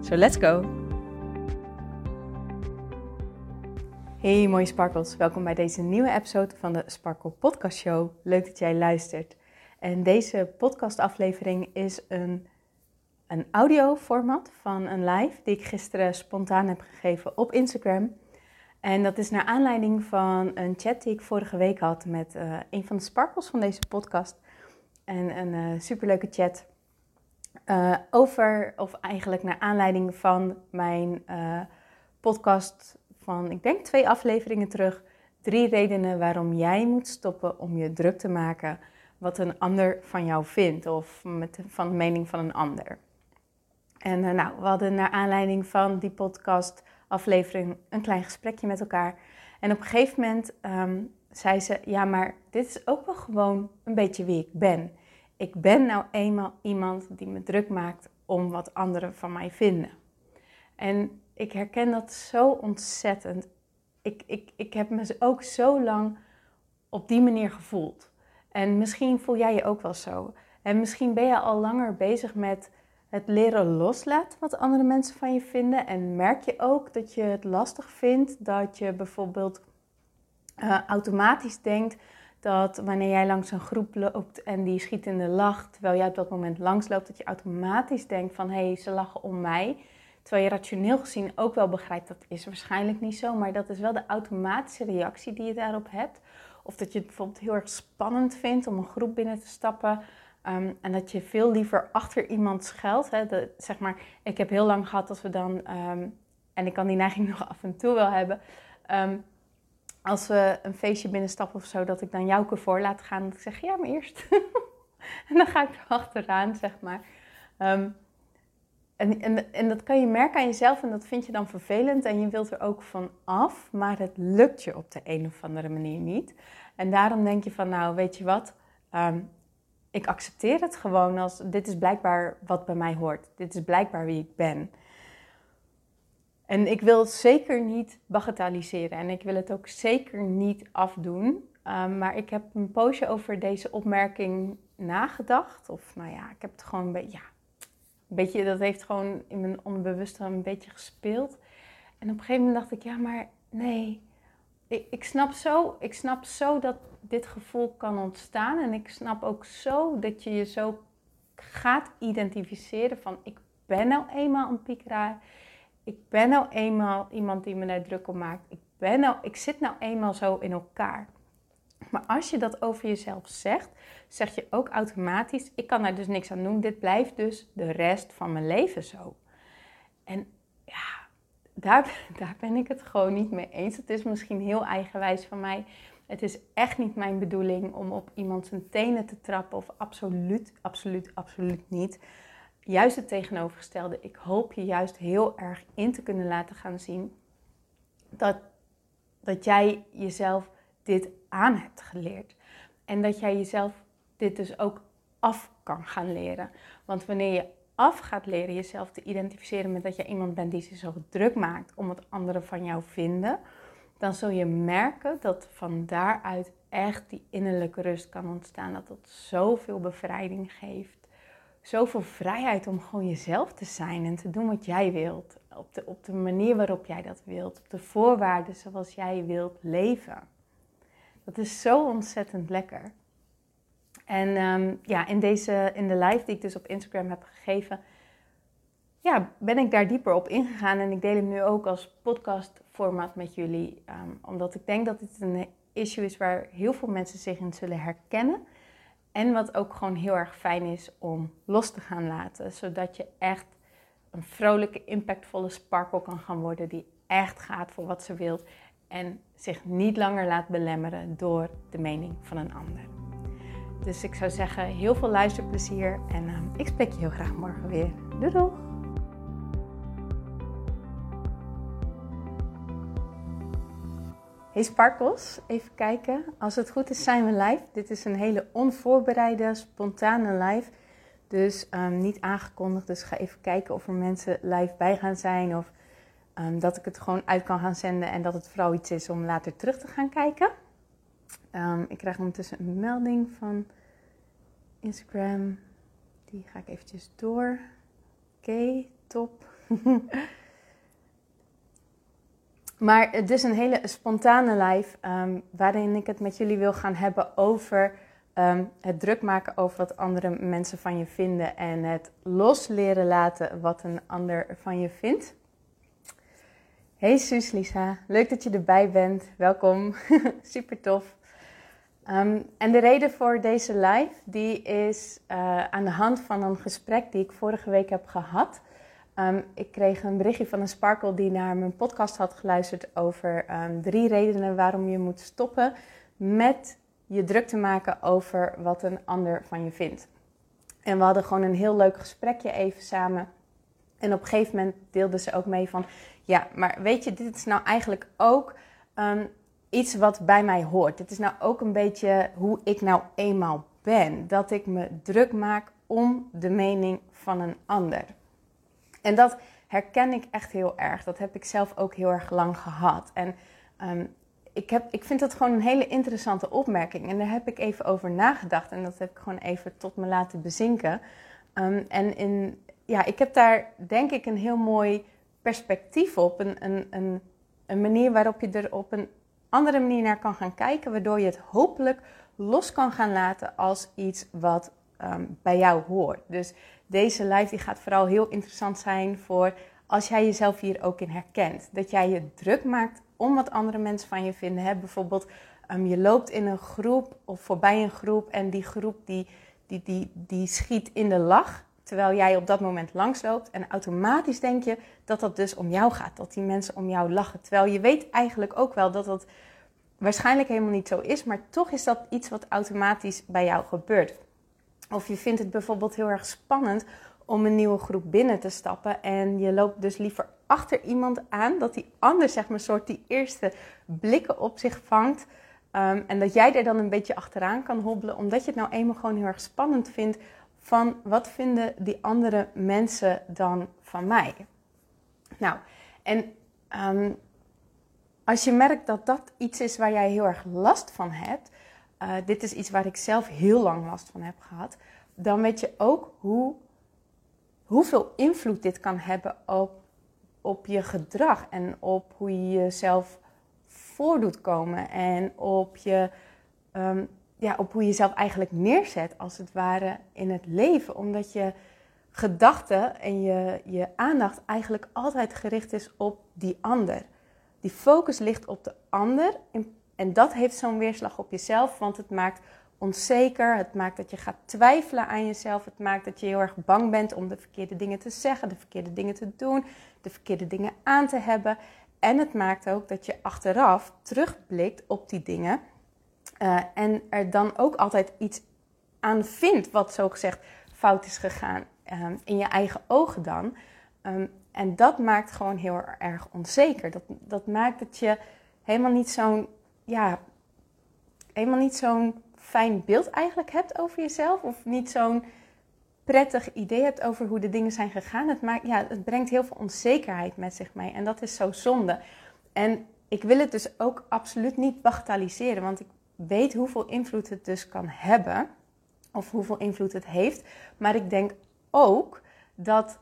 So let's go! Hey mooie sparkles, welkom bij deze nieuwe episode van de Sparkle Podcast Show. Leuk dat jij luistert. En deze podcastaflevering is een, een audioformat van een live die ik gisteren spontaan heb gegeven op Instagram. En dat is naar aanleiding van een chat die ik vorige week had met uh, een van de sparkles van deze podcast. En een uh, superleuke chat uh, over, of eigenlijk naar aanleiding van mijn uh, podcast van, ik denk twee afleveringen terug. Drie redenen waarom jij moet stoppen om je druk te maken wat een ander van jou vindt of met, van de mening van een ander. En uh, nou, we hadden naar aanleiding van die podcast aflevering een klein gesprekje met elkaar. En op een gegeven moment um, zei ze, ja maar dit is ook wel gewoon een beetje wie ik ben ik ben nou eenmaal iemand die me druk maakt om wat anderen van mij vinden. En ik herken dat zo ontzettend. Ik, ik, ik heb me ook zo lang op die manier gevoeld. En misschien voel jij je ook wel zo. En misschien ben je al langer bezig met het leren loslaten wat andere mensen van je vinden. En merk je ook dat je het lastig vindt dat je bijvoorbeeld uh, automatisch denkt dat wanneer jij langs een groep loopt en die schiet in de lach, terwijl jij op dat moment langs loopt, dat je automatisch denkt van hé, hey, ze lachen om mij. Terwijl je rationeel gezien ook wel begrijpt dat is waarschijnlijk niet zo, maar dat is wel de automatische reactie die je daarop hebt. Of dat je het bijvoorbeeld heel erg spannend vindt om een groep binnen te stappen. Um, en dat je veel liever achter iemand schuilt. Hè. Zeg maar, ik heb heel lang gehad dat we dan, um, en ik kan die neiging nog af en toe wel hebben, um, als we een feestje binnenstappen of zo, dat ik dan Jouke voor laat gaan. Dat ik zeg, ja, maar eerst. en dan ga ik er achteraan, zeg maar. Um, en, en, en dat kan je merken aan jezelf en dat vind je dan vervelend en je wilt er ook van af, maar het lukt je op de een of andere manier niet. En daarom denk je van, nou, weet je wat, um, ik accepteer het gewoon als, dit is blijkbaar wat bij mij hoort. Dit is blijkbaar wie ik ben. En ik wil het zeker niet bagatelliseren en ik wil het ook zeker niet afdoen. Um, maar ik heb een poosje over deze opmerking nagedacht. Of nou ja, ik heb het gewoon een beetje, ja, beetje, dat heeft gewoon in mijn onbewuste een beetje gespeeld. En op een gegeven moment dacht ik, ja, maar nee, ik, ik, snap zo, ik snap zo dat dit gevoel kan ontstaan. En ik snap ook zo dat je je zo gaat identificeren van, ik ben nou eenmaal een piekeraar ik ben nou eenmaal iemand die me daar druk op maakt. Ik, ben nou, ik zit nou eenmaal zo in elkaar. Maar als je dat over jezelf zegt, zeg je ook automatisch: ik kan daar dus niks aan doen. Dit blijft dus de rest van mijn leven zo. En ja, daar, daar ben ik het gewoon niet mee eens. Het is misschien heel eigenwijs van mij. Het is echt niet mijn bedoeling om op iemand zijn tenen te trappen. Of absoluut, absoluut, absoluut niet juist het tegenovergestelde. Ik hoop je juist heel erg in te kunnen laten gaan zien dat, dat jij jezelf dit aan hebt geleerd. En dat jij jezelf dit dus ook af kan gaan leren. Want wanneer je af gaat leren jezelf te identificeren met dat je iemand bent die zich zo druk maakt om wat anderen van jou vinden, dan zul je merken dat van daaruit echt die innerlijke rust kan ontstaan. Dat dat zoveel bevrijding geeft zoveel vrijheid om gewoon jezelf te zijn en te doen wat jij wilt. Op de, op de manier waarop jij dat wilt. Op de voorwaarden zoals jij wilt leven. Dat is zo ontzettend lekker. En um, ja, in, deze, in de live die ik dus op Instagram heb gegeven, ja, ben ik daar dieper op ingegaan. En ik deel hem nu ook als podcast format met jullie. Um, omdat ik denk dat dit een issue is waar heel veel mensen zich in zullen herkennen. En wat ook gewoon heel erg fijn is om los te gaan laten. Zodat je echt een vrolijke, impactvolle sparkle kan gaan worden. Die echt gaat voor wat ze wilt. En zich niet langer laat belemmeren door de mening van een ander. Dus ik zou zeggen, heel veel luisterplezier. En uh, ik spreek je heel graag morgen weer. Doei doei! Hey Sparkles, even kijken. Als het goed is zijn we live. Dit is een hele onvoorbereide, spontane live. Dus um, niet aangekondigd. Dus ga even kijken of er mensen live bij gaan zijn. Of um, dat ik het gewoon uit kan gaan zenden. En dat het vooral iets is om later terug te gaan kijken. Um, ik krijg ondertussen een melding van Instagram. Die ga ik eventjes door. Oké, top. Maar het is een hele spontane live um, waarin ik het met jullie wil gaan hebben over um, het druk maken over wat andere mensen van je vinden en het los leren laten wat een ander van je vindt. Hey Suus Lisa, leuk dat je erbij bent. Welkom, super tof. Um, en de reden voor deze live die is uh, aan de hand van een gesprek die ik vorige week heb gehad Um, ik kreeg een berichtje van een Sparkle die naar mijn podcast had geluisterd over um, drie redenen waarom je moet stoppen met je druk te maken over wat een ander van je vindt. En we hadden gewoon een heel leuk gesprekje even samen. En op een gegeven moment deelde ze ook mee van, ja, maar weet je, dit is nou eigenlijk ook um, iets wat bij mij hoort. Dit is nou ook een beetje hoe ik nou eenmaal ben. Dat ik me druk maak om de mening van een ander. En dat herken ik echt heel erg. Dat heb ik zelf ook heel erg lang gehad. En um, ik, heb, ik vind dat gewoon een hele interessante opmerking. En daar heb ik even over nagedacht. En dat heb ik gewoon even tot me laten bezinken. Um, en in, ja, ik heb daar denk ik een heel mooi perspectief op. Een, een, een, een manier waarop je er op een andere manier naar kan gaan kijken. Waardoor je het hopelijk los kan gaan laten als iets wat um, bij jou hoort. Dus deze live die gaat vooral heel interessant zijn voor als jij jezelf hier ook in herkent. Dat jij je druk maakt om wat andere mensen van je vinden. Hè? Bijvoorbeeld, um, je loopt in een groep of voorbij een groep en die groep die, die, die, die schiet in de lach. Terwijl jij op dat moment langsloopt. En automatisch denk je dat dat dus om jou gaat. Dat die mensen om jou lachen. Terwijl je weet eigenlijk ook wel dat dat waarschijnlijk helemaal niet zo is. Maar toch is dat iets wat automatisch bij jou gebeurt. Of je vindt het bijvoorbeeld heel erg spannend om een nieuwe groep binnen te stappen. En je loopt dus liever achter iemand aan. Dat die ander, zeg maar, soort die eerste blikken op zich vangt. Um, en dat jij er dan een beetje achteraan kan hobbelen. Omdat je het nou eenmaal gewoon heel erg spannend vindt. Van wat vinden die andere mensen dan van mij? Nou, en um, als je merkt dat dat iets is waar jij heel erg last van hebt uh, dit is iets waar ik zelf heel lang last van heb gehad, dan weet je ook hoe, hoeveel invloed dit kan hebben op, op je gedrag en op hoe je jezelf voordoet komen en op, je, um, ja, op hoe je jezelf eigenlijk neerzet als het ware in het leven. Omdat je gedachten en je, je aandacht eigenlijk altijd gericht is op die ander. Die focus ligt op de ander en dat heeft zo'n weerslag op jezelf, want het maakt onzeker, het maakt dat je gaat twijfelen aan jezelf, het maakt dat je heel erg bang bent om de verkeerde dingen te zeggen, de verkeerde dingen te doen, de verkeerde dingen aan te hebben. En het maakt ook dat je achteraf terugblikt op die dingen uh, en er dan ook altijd iets aan vindt wat zogezegd fout is gegaan um, in je eigen ogen dan. Um, en dat maakt gewoon heel erg onzeker. Dat, dat maakt dat je helemaal niet zo'n ja, helemaal niet zo'n fijn beeld eigenlijk hebt over jezelf. Of niet zo'n prettig idee hebt over hoe de dingen zijn gegaan. Het, maakt, ja, het brengt heel veel onzekerheid met zich mee. En dat is zo zonde. En ik wil het dus ook absoluut niet bagatelliseren. Want ik weet hoeveel invloed het dus kan hebben. Of hoeveel invloed het heeft. Maar ik denk ook dat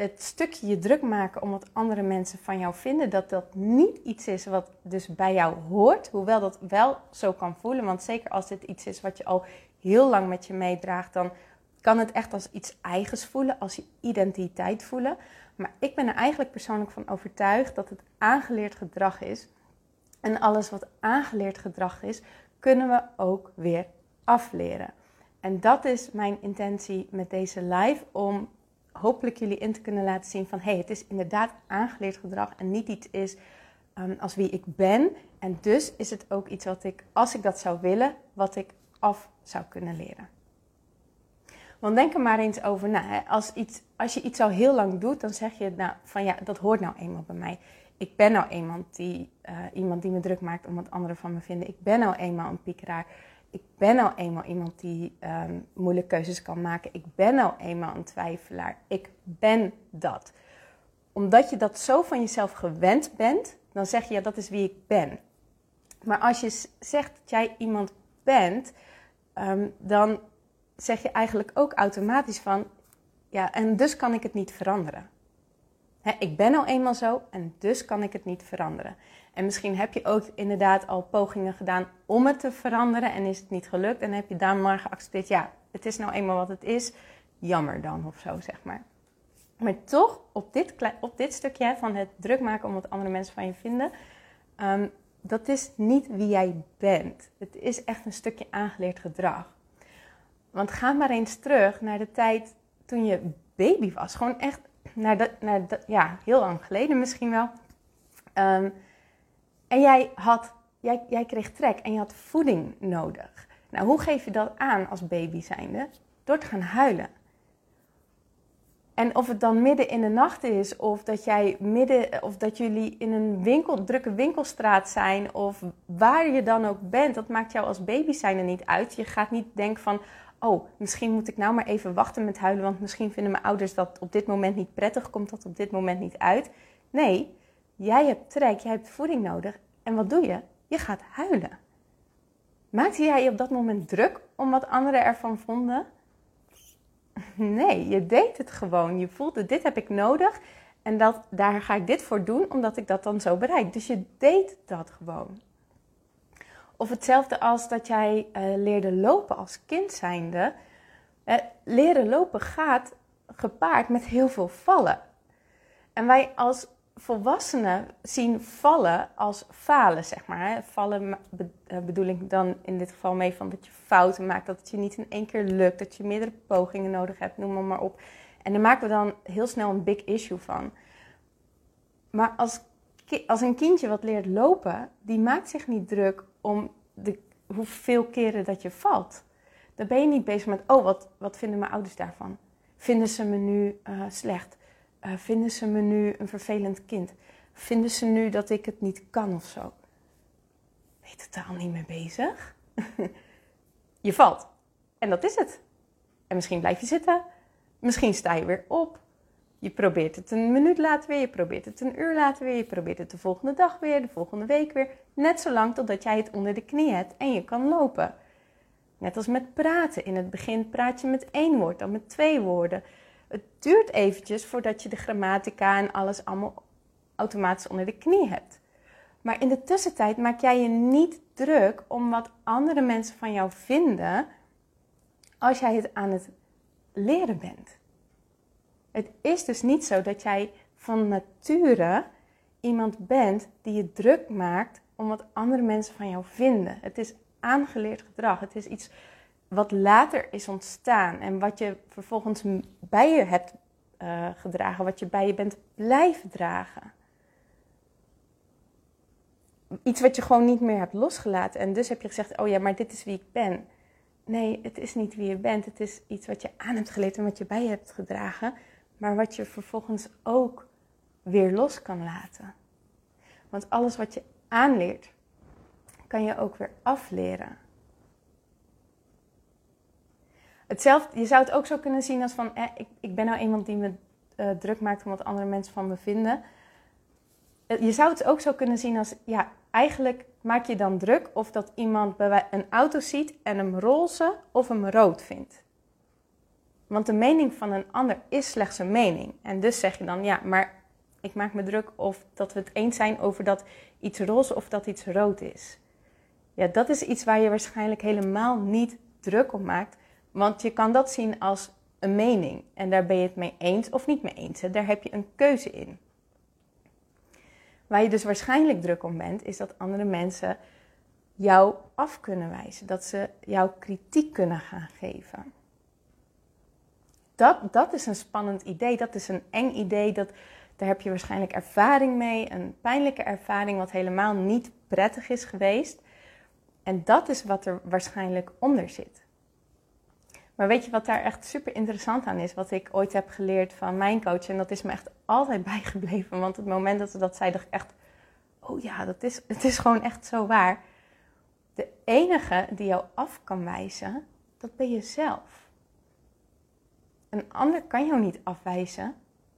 het stukje je druk maken om wat andere mensen van jou vinden, dat dat niet iets is wat dus bij jou hoort. Hoewel dat wel zo kan voelen. Want zeker als dit iets is wat je al heel lang met je meedraagt, dan kan het echt als iets eigens voelen, als je identiteit voelen. Maar ik ben er eigenlijk persoonlijk van overtuigd dat het aangeleerd gedrag is. En alles wat aangeleerd gedrag is, kunnen we ook weer afleren. En dat is mijn intentie met deze live om hopelijk jullie in te kunnen laten zien van hé, hey, het is inderdaad aangeleerd gedrag en niet iets is um, als wie ik ben. En dus is het ook iets wat ik, als ik dat zou willen, wat ik af zou kunnen leren. Want denk er maar eens over na. Hè. Als, iets, als je iets al heel lang doet, dan zeg je nou, van ja, dat hoort nou eenmaal bij mij. ik ben nou iemand die, uh, iemand die me druk maakt om wat anderen van me vinden. Ik ben nou eenmaal een piekeraar. Ik ben nou eenmaal iemand die um, moeilijke keuzes kan maken. Ik ben nou eenmaal een twijfelaar. Ik ben dat. Omdat je dat zo van jezelf gewend bent, dan zeg je ja, dat is wie ik ben. Maar als je zegt dat jij iemand bent, um, dan zeg je eigenlijk ook automatisch van ja, en dus kan ik het niet veranderen. ik ben nou eenmaal zo en dus kan ik het niet veranderen. En misschien heb je ook inderdaad al pogingen gedaan om het te veranderen en is het niet gelukt. En heb je dan maar geaccepteerd, ja, het is nou eenmaal wat het is. Jammer dan of zo, zeg maar. Maar toch, op dit, op dit stukje van het druk maken om wat andere mensen van je vinden, ehm, dat is niet wie jij bent. Het is echt een stukje aangeleerd gedrag. Want ga maar eens terug naar de tijd toen je baby was. Gewoon echt naar naar ja, heel lang geleden misschien wel. Ehm, en jij, had, jij, jij kreeg trek en je had voeding nodig. Nou, hoe geef je dat aan als baby zijnde? Door te gaan huilen. En of het dan midden in de nacht is, of dat jij midden, of dat jullie in een winkel, drukke winkelstraat zijn, of waar je dan ook bent, dat maakt jou als baby zijnde niet uit. Je gaat niet denken van, oh, misschien moet ik nou maar even wachten met huilen, want misschien vinden mijn ouders dat op dit moment niet prettig, komt dat op dit moment niet uit. Nee, jij hebt trek, jij hebt voeding nodig. En wat doe je? Je gaat huilen. Maakte jij je op dat moment druk om wat anderen ervan vonden? Nee, je deed het gewoon. Je voelde, dit heb ik nodig en dat, daar ga ik dit voor doen, omdat ik dat dan zo bereik. Dus je deed dat gewoon. Of hetzelfde als dat jij uh, leerde lopen als kind zijnde. Uh, leren lopen gaat gepaard met heel veel vallen. En wij als volwassenen zien vallen als falen, zeg maar. Vallen eh, bedoel ik dan in dit geval mee van dat je fouten maakt, dat het je niet in één keer lukt, dat je meerdere pogingen nodig hebt, noem maar, maar op. En daar maken we dan heel snel een big issue van. Maar als, als een kindje wat leert lopen, die maakt zich niet druk om de, hoeveel keren dat je valt. Dan ben je niet bezig met, oh, wat, wat vinden mijn ouders daarvan? Vinden ze me nu uh, slecht? Uh, vinden ze me nu een vervelend kind? Vinden ze nu dat ik het niet kan of zo? Ben je totaal niet mee bezig? je valt. En dat is het. En misschien blijf je zitten. Misschien sta je weer op. Je probeert het een minuut later weer, je probeert het een uur later weer, je probeert het de volgende dag weer, de volgende week weer. Net zolang totdat jij het onder de knie hebt en je kan lopen. Net als met praten. In het begin praat je met één woord, dan met twee woorden. Duurt eventjes voordat je de grammatica en alles allemaal automatisch onder de knie hebt. Maar in de tussentijd maak jij je niet druk om wat andere mensen van jou vinden als jij het aan het leren bent. Het is dus niet zo dat jij van nature iemand bent die je druk maakt om wat andere mensen van jou vinden. Het is aangeleerd gedrag. Het is iets wat later is ontstaan en wat je vervolgens bij je hebt uh, gedragen, wat je bij je bent blijven dragen. Iets wat je gewoon niet meer hebt losgelaten. En dus heb je gezegd: Oh ja, maar dit is wie ik ben. Nee, het is niet wie je bent. Het is iets wat je aan hebt geleerd en wat je bij je hebt gedragen maar wat je vervolgens ook weer los kan laten. Want alles wat je aanleert, kan je ook weer afleren. Hetzelfde, je zou het ook zo kunnen zien als van, eh, ik, ik ben nou iemand die me uh, druk maakt om wat andere mensen van me vinden. Eh, je zou het ook zo kunnen zien als, ja, eigenlijk maak je dan druk of dat iemand bij een auto ziet en hem roze of hem rood vindt. Want de mening van een ander is slechts een mening. En dus zeg je dan, ja, maar ik maak me druk of dat we het eens zijn over dat iets roze of dat iets rood is. Ja, dat is iets waar je waarschijnlijk helemaal niet druk om maakt. Want je kan dat zien als een mening. En daar ben je het mee eens of niet mee eens. Daar heb je een keuze in. Waar je dus waarschijnlijk druk om bent, is dat andere mensen jou af kunnen wijzen. Dat ze jou kritiek kunnen gaan geven dat, dat is een spannend idee. Dat is een eng idee. Dat, daar heb je waarschijnlijk ervaring mee. Een pijnlijke ervaring wat helemaal niet prettig is geweest. En dat is wat er waarschijnlijk onder zit. Maar weet je wat daar echt super interessant aan is? Wat ik ooit heb geleerd van mijn coach. En dat is me echt altijd bijgebleven. Want het moment dat ze dat zei, dacht ik echt... Oh ja, dat is, het is gewoon echt zo waar. De enige die jou af kan wijzen, dat ben je zelf. Een ander kan jou niet afwijzen.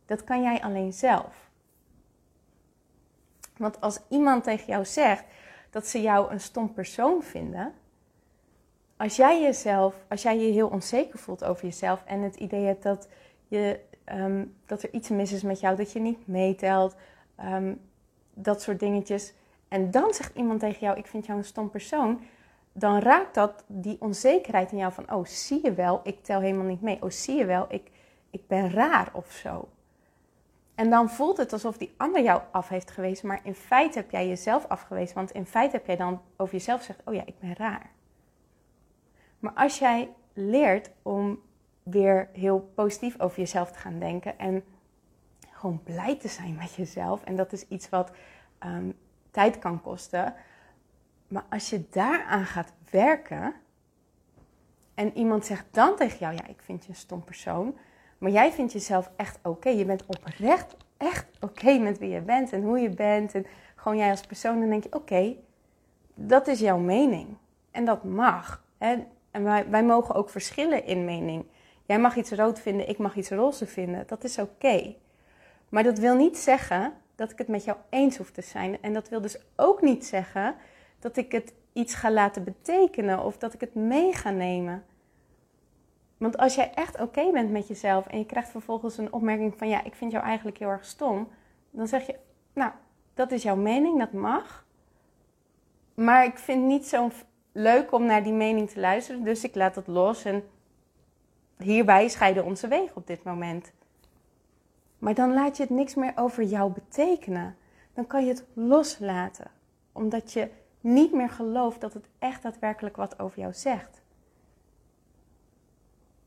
Dat kan jij alleen zelf. Want als iemand tegen jou zegt dat ze jou een stom persoon vinden, als jij jezelf, als jij je heel onzeker voelt over jezelf en het idee hebt dat, je, ehm, dat er iets mis is met jou, dat je niet meetelt, um, dat soort dingetjes. En dan zegt iemand tegen jou: Ik vind jou een stom persoon. Dan raakt dat die onzekerheid in jou van: Oh, zie je wel, ik tel helemaal niet mee. Oh, zie je wel, ik, ik ben raar of zo. En dan voelt het alsof die ander jou af heeft gewezen, maar in feite heb jij jezelf afgewezen. Want in feite heb jij dan over jezelf gezegd: Oh ja, ik ben raar. Maar als jij leert om weer heel positief over jezelf te gaan denken en gewoon blij te zijn met jezelf, en dat is iets wat ehm, tijd kan kosten. Maar als je daaraan gaat werken en iemand zegt dan tegen jou: Ja, ik vind je een stom persoon. Maar jij vindt jezelf echt oké. Je bent oprecht echt oké met wie je bent en hoe je bent. En gewoon jij als persoon. Dan denk je: Oké, dat is jouw mening. En dat mag. Hè? En wij, wij mogen ook verschillen in mening. Jij mag iets rood vinden, ik mag iets roze vinden. Dat is oké. Maar dat wil niet zeggen dat ik het met jou eens hoef te zijn. En dat wil dus ook niet zeggen dat ik het iets ga laten betekenen of dat ik het mee ga nemen. Want als jij echt oké bent met jezelf en je krijgt vervolgens een opmerking van ja, ik vind jou eigenlijk heel erg stom, dan zeg je, nou, dat is jouw mening, dat mag. Maar ik vind niet zo leuk om naar die mening te luisteren, dus ik laat het los en hierbij scheiden onze wegen op dit moment. Maar dan laat je het niks meer over jou betekenen. Dan kan je het loslaten, omdat je niet meer gelooft dat het echt daadwerkelijk wat over jou zegt.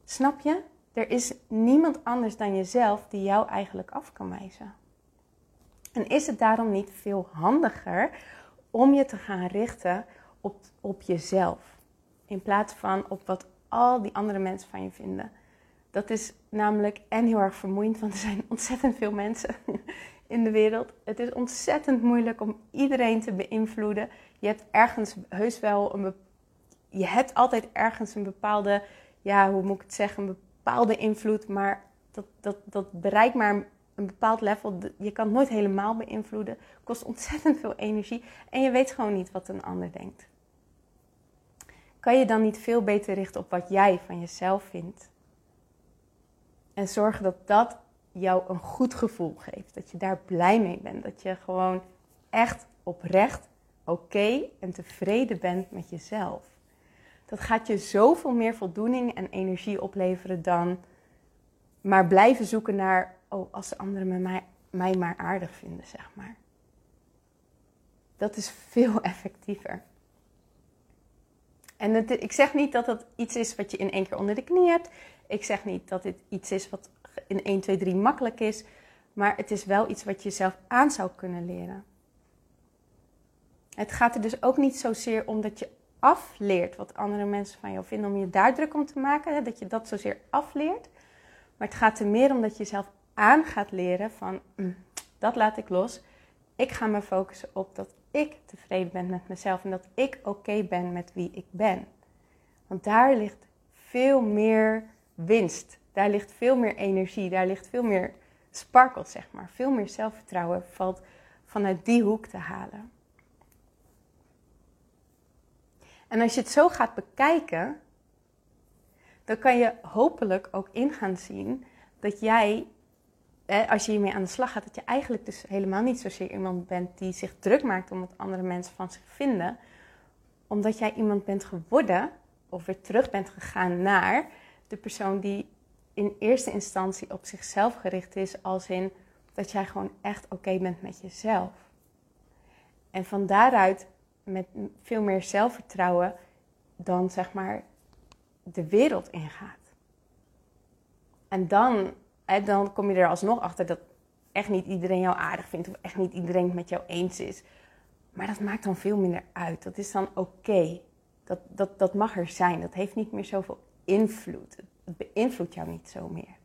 Snap je? Er is niemand anders dan jezelf die jou eigenlijk af kan wijzen. En is het daarom niet veel handiger om je te gaan richten op, op jezelf, in plaats van op wat al die andere mensen van je vinden? Dat is namelijk en heel erg vermoeiend, want er zijn ontzettend veel mensen in de wereld. Het is ontzettend moeilijk om iedereen te beïnvloeden. Je hebt ergens heus wel een je hebt altijd ergens een bepaalde ja, hoe moet ik het zeggen, een bepaalde invloed, maar dat, dat, dat bereikt maar een bepaald level. Je kan het nooit helemaal beïnvloeden. Kost ontzettend veel energie en je weet gewoon niet wat een ander denkt. Kan je dan niet veel beter richten op wat jij van jezelf vindt? En zorgen dat dat jou een goed gevoel geeft. Dat je daar blij mee bent. Dat je gewoon echt oprecht oké en tevreden bent met jezelf dat gaat je zoveel meer voldoening en energie opleveren dan maar blijven zoeken naar, oh, als de anderen mij, mij maar aardig vinden, zeg maar. Dat is veel effectiever. En ik zeg niet dat dat iets is wat je in één keer onder de knie hebt. Ik zeg niet dat dit iets is wat in 1, 2, 3 makkelijk is. Maar het is wel iets wat je zelf aan zou kunnen leren. Het gaat er dus ook niet zozeer om dat je afleert wat andere mensen van jou vinden, om je daar druk om te maken, dat je dat zozeer afleert. Maar het gaat er meer om dat je zelf aan gaat leren van, mm, dat laat ik los. Ik ga me focussen op dat ik tevreden ben met mezelf en dat ik oké ben met wie ik ben. Want daar ligt veel meer winst, daar ligt veel meer energie, daar ligt veel meer sparkle, zeg maar. Veel meer zelfvertrouwen valt vanuit die hoek te halen. En als je het zo gaat bekijken, dan kan je hopelijk ook in gaan zien dat jij, als je hiermee aan de slag gaat, dat je eigenlijk dus helemaal niet zozeer iemand bent die zich druk maakt om wat andere mensen van zich vinden. Omdat jij iemand bent geworden, of weer terug bent gegaan naar de persoon die in eerste instantie op zichzelf gericht is, als in dat jij gewoon echt oké bent met jezelf. En van daaruit met veel meer zelfvertrouwen dan zeg maar de wereld ingaat. En dan, hè, dan kom je er alsnog achter dat echt niet iedereen jou aardig vindt of echt niet iedereen het met jou eens is. Maar dat maakt dan veel minder uit. Dat is dan oké. Dat, dat, dat mag er zijn. Dat heeft niet meer zoveel beïnvloedt. Het beïnvloedt jou niet zo meer.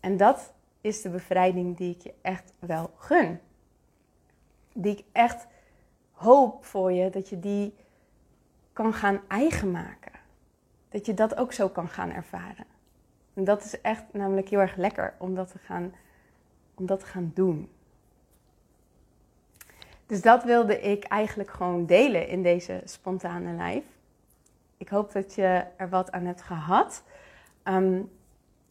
En dat is de bevrijding die ik je echt wel gun. Die ik echt hoop voor je dat je die kan gaan eigen maken. Dat je dat ook zo kan gaan ervaren. En dat is echt namelijk heel erg lekker om dat te gaan, om dat te gaan doen. Dus dat wilde ik eigenlijk gewoon delen in deze spontane live. Ik hoop dat je er wat aan hebt gehad. Ehm,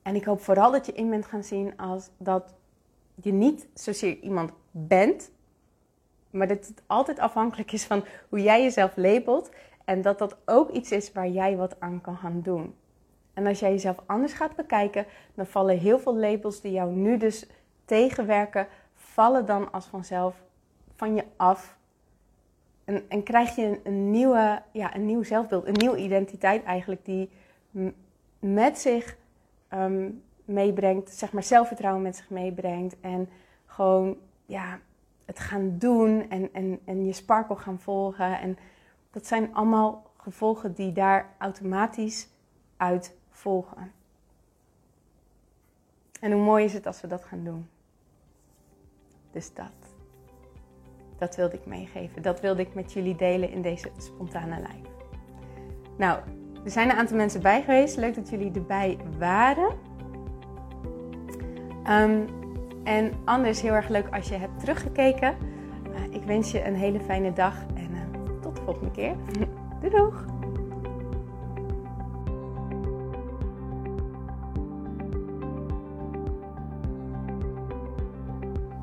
en ik hoop vooral dat je in bent gaan zien als dat je niet zozeer iemand bent, maar dat het altijd afhankelijk is van hoe jij jezelf labelt. En dat dat ook iets is waar jij wat aan kan gaan doen. En als jij jezelf anders gaat bekijken, dan vallen heel veel labels die jou nu dus tegenwerken, vallen dan als vanzelf van je af. En, en krijg je een, nieuwe, ja, een nieuw zelfbeeld, een nieuwe identiteit eigenlijk, die met zich ehm, meebrengt, zeg maar zelfvertrouwen met zich meebrengt. En gewoon, ja, het gaan doen en, en, en je sparkle gaan volgen. En dat zijn allemaal gevolgen die daar automatisch uit volgen. En hoe mooi is het als we dat gaan doen? Dus dat. Dat wilde ik meegeven. Dat wilde ik met jullie delen in deze spontane live. Nou, er zijn een aantal mensen bij geweest. Leuk dat jullie erbij waren. Um, en anders heel erg leuk als je hebt teruggekeken. Uh, ik wens je een hele fijne dag en uh, tot de volgende keer. Doei doeg!